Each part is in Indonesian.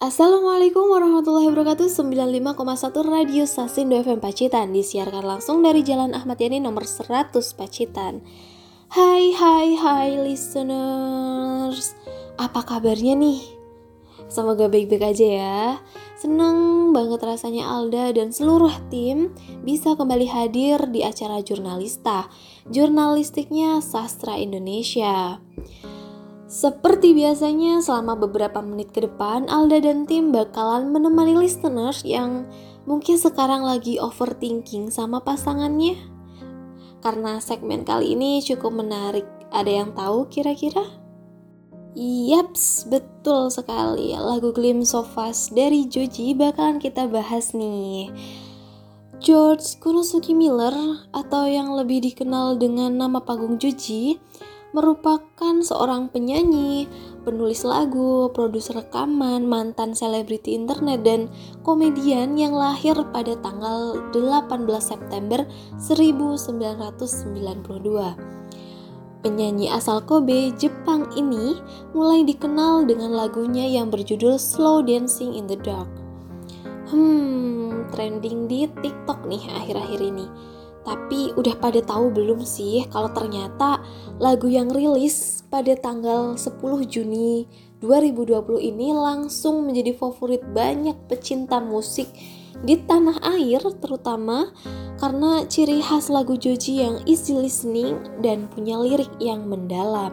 Assalamualaikum warahmatullahi wabarakatuh. 95,1 Radio Sasin FM Pacitan. Disiarkan langsung dari Jalan Ahmad Yani nomor 100 Pacitan. Hai hai hai listeners. Apa kabarnya nih? Semoga baik-baik aja ya. Seneng banget rasanya Alda dan seluruh tim bisa kembali hadir di acara Jurnalista. Jurnalistiknya Sastra Indonesia seperti biasanya, selama beberapa menit ke depan, Alda dan tim bakalan menemani listeners yang mungkin sekarang lagi overthinking sama pasangannya. Karena segmen kali ini cukup menarik. Ada yang tahu kira-kira? Yaps, betul sekali. Lagu Glimpse of dari Joji bakalan kita bahas nih. George Kunosuke Miller atau yang lebih dikenal dengan nama panggung Joji merupakan seorang penyanyi, penulis lagu, produser rekaman, mantan selebriti internet, dan komedian yang lahir pada tanggal 18 September 1992. Penyanyi asal Kobe, Jepang ini mulai dikenal dengan lagunya yang berjudul Slow Dancing in the Dark. Hmm, trending di TikTok nih akhir-akhir ini. Tapi udah pada tahu belum sih kalau ternyata lagu yang rilis pada tanggal 10 Juni 2020 ini langsung menjadi favorit banyak pecinta musik di tanah air terutama karena ciri khas lagu Joji yang easy listening dan punya lirik yang mendalam.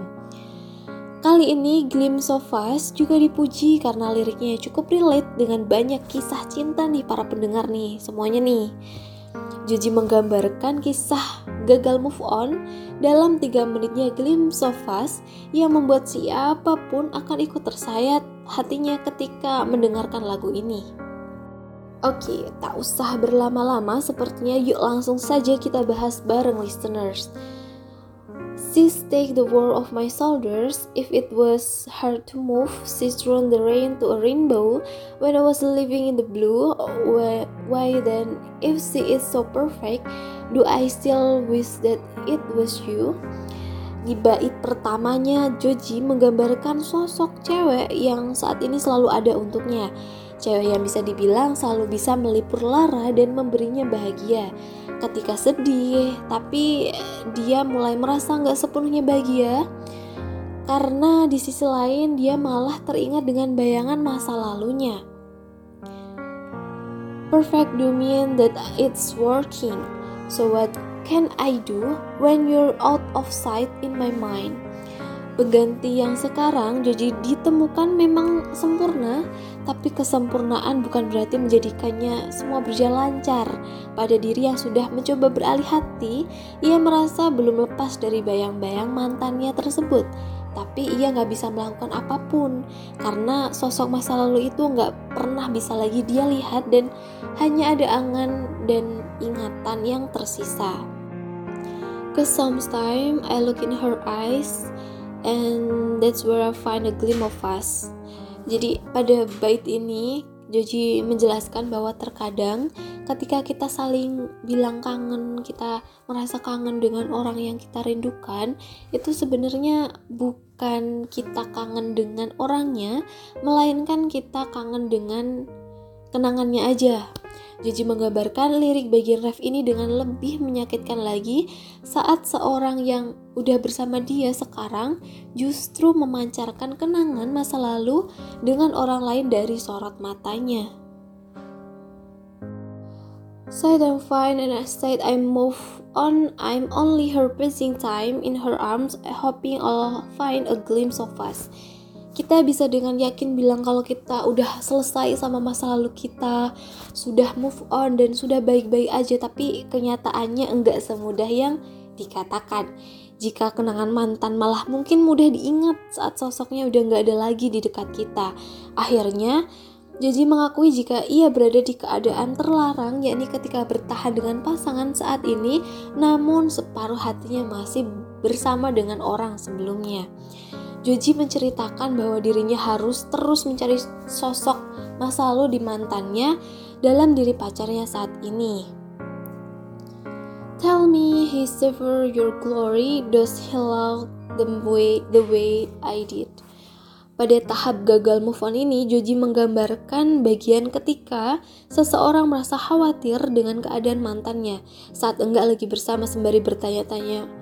Kali ini Glimpse of Us juga dipuji karena liriknya cukup relate dengan banyak kisah cinta nih para pendengar nih semuanya nih. Juji menggambarkan kisah gagal move on dalam tiga menitnya Glimpse of Us yang membuat siapa pun akan ikut tersayat hatinya ketika mendengarkan lagu ini. Oke, tak usah berlama-lama sepertinya yuk langsung saja kita bahas bareng listeners. Sis take the world of my shoulders. If it was hard to move, sis turned the rain to a rainbow. When I was living in the blue, why then, if she is so perfect, do I still wish that it was you? Di bait pertamanya, Joji menggambarkan sosok cewek yang saat ini selalu ada untuknya. Cewek yang bisa dibilang selalu bisa melipur lara dan memberinya bahagia ketika sedih, tapi dia mulai merasa nggak sepenuhnya bahagia karena di sisi lain dia malah teringat dengan bayangan masa lalunya. Perfect do mean that it's working. So what can I do when you're out of sight in my mind? Pengganti yang sekarang jadi ditemukan memang sempurna, tapi kesempurnaan bukan berarti menjadikannya semua berjalan lancar. Pada diri yang sudah mencoba beralih hati, ia merasa belum lepas dari bayang-bayang mantannya tersebut. Tapi ia nggak bisa melakukan apa pun karena sosok masa lalu itu nggak pernah bisa lagi dia lihat dan hanya ada angan dan ingatan yang tersisa. Cause sometimes I look in her eyes and that's where I find a glimpse of us. Jadi pada bait ini Joji menjelaskan bahwa terkadang ketika kita saling bilang kangen, kita merasa kangen dengan orang yang kita rindukan, itu sebenarnya bukan kita kangen dengan orangnya, melainkan kita kangen dengan kenangannya aja. Joji menggambarkan lirik bagian ref ini dengan lebih menyakitkan lagi saat seorang yang udah bersama dia sekarang justru memancarkan kenangan masa lalu dengan orang lain dari sorot matanya. So I don't find and I said I move on. I'm only her passing time in her arms, hoping I'll find a glimpse of us kita bisa dengan yakin bilang kalau kita udah selesai sama masa lalu kita, sudah move on dan sudah baik-baik aja, tapi kenyataannya enggak semudah yang dikatakan. Jika kenangan mantan malah mungkin mudah diingat saat sosoknya udah nggak ada lagi di dekat kita. Akhirnya, Joji mengakui jika ia berada di keadaan terlarang, yakni ketika bertahan dengan pasangan saat ini, namun separuh hatinya masih bersama dengan orang sebelumnya. Joji menceritakan bahwa dirinya harus terus mencari sosok masa lalu di mantannya dalam diri pacarnya saat ini. Tell me he suffer your glory, does he love the way the way I did? Pada tahap gagal move on ini, Joji menggambarkan bagian ketika seseorang merasa khawatir dengan keadaan mantannya saat enggak lagi bersama sembari bertanya-tanya,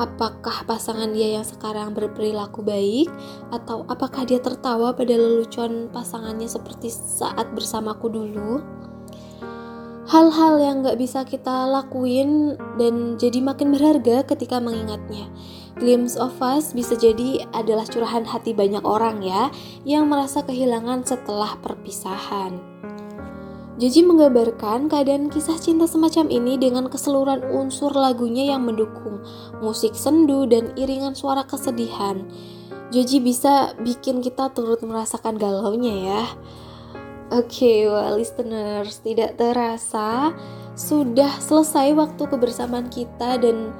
apakah pasangan dia yang sekarang berperilaku baik atau apakah dia tertawa pada lelucon pasangannya seperti saat bersamaku dulu. Hal-hal yang gak bisa kita lakuin dan jadi makin berharga ketika mengingatnya. Glimpse of Us bisa jadi adalah curahan hati banyak orang ya yang merasa kehilangan setelah perpisahan. Joji menggambarkan keadaan kisah cinta semacam ini dengan keseluruhan unsur lagunya yang mendukung, musik sendu dan iringan suara kesedihan. Joji bisa bikin kita turut merasakan galaunya ya. Oke, okay, well listeners, tidak terasa sudah selesai waktu kebersamaan kita dan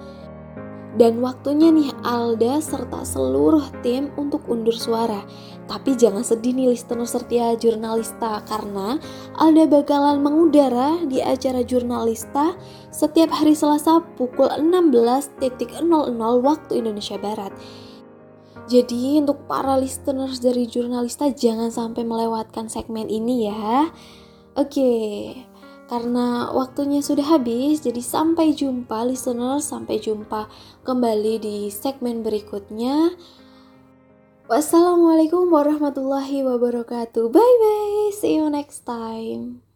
dan waktunya nih Alda serta seluruh tim untuk undur suara. Tapi jangan sedih nih listener setia jurnalista karena Alda bakalan mengudara di acara jurnalista setiap hari Selasa pukul 16.00 waktu Indonesia Barat. Jadi untuk para listeners dari jurnalista jangan sampai melewatkan segmen ini ya. Oke. Karena waktunya sudah habis, jadi sampai jumpa listener, sampai jumpa kembali di segmen berikutnya. Wassalamualaikum warahmatullahi wabarakatuh. Bye bye. See you next time.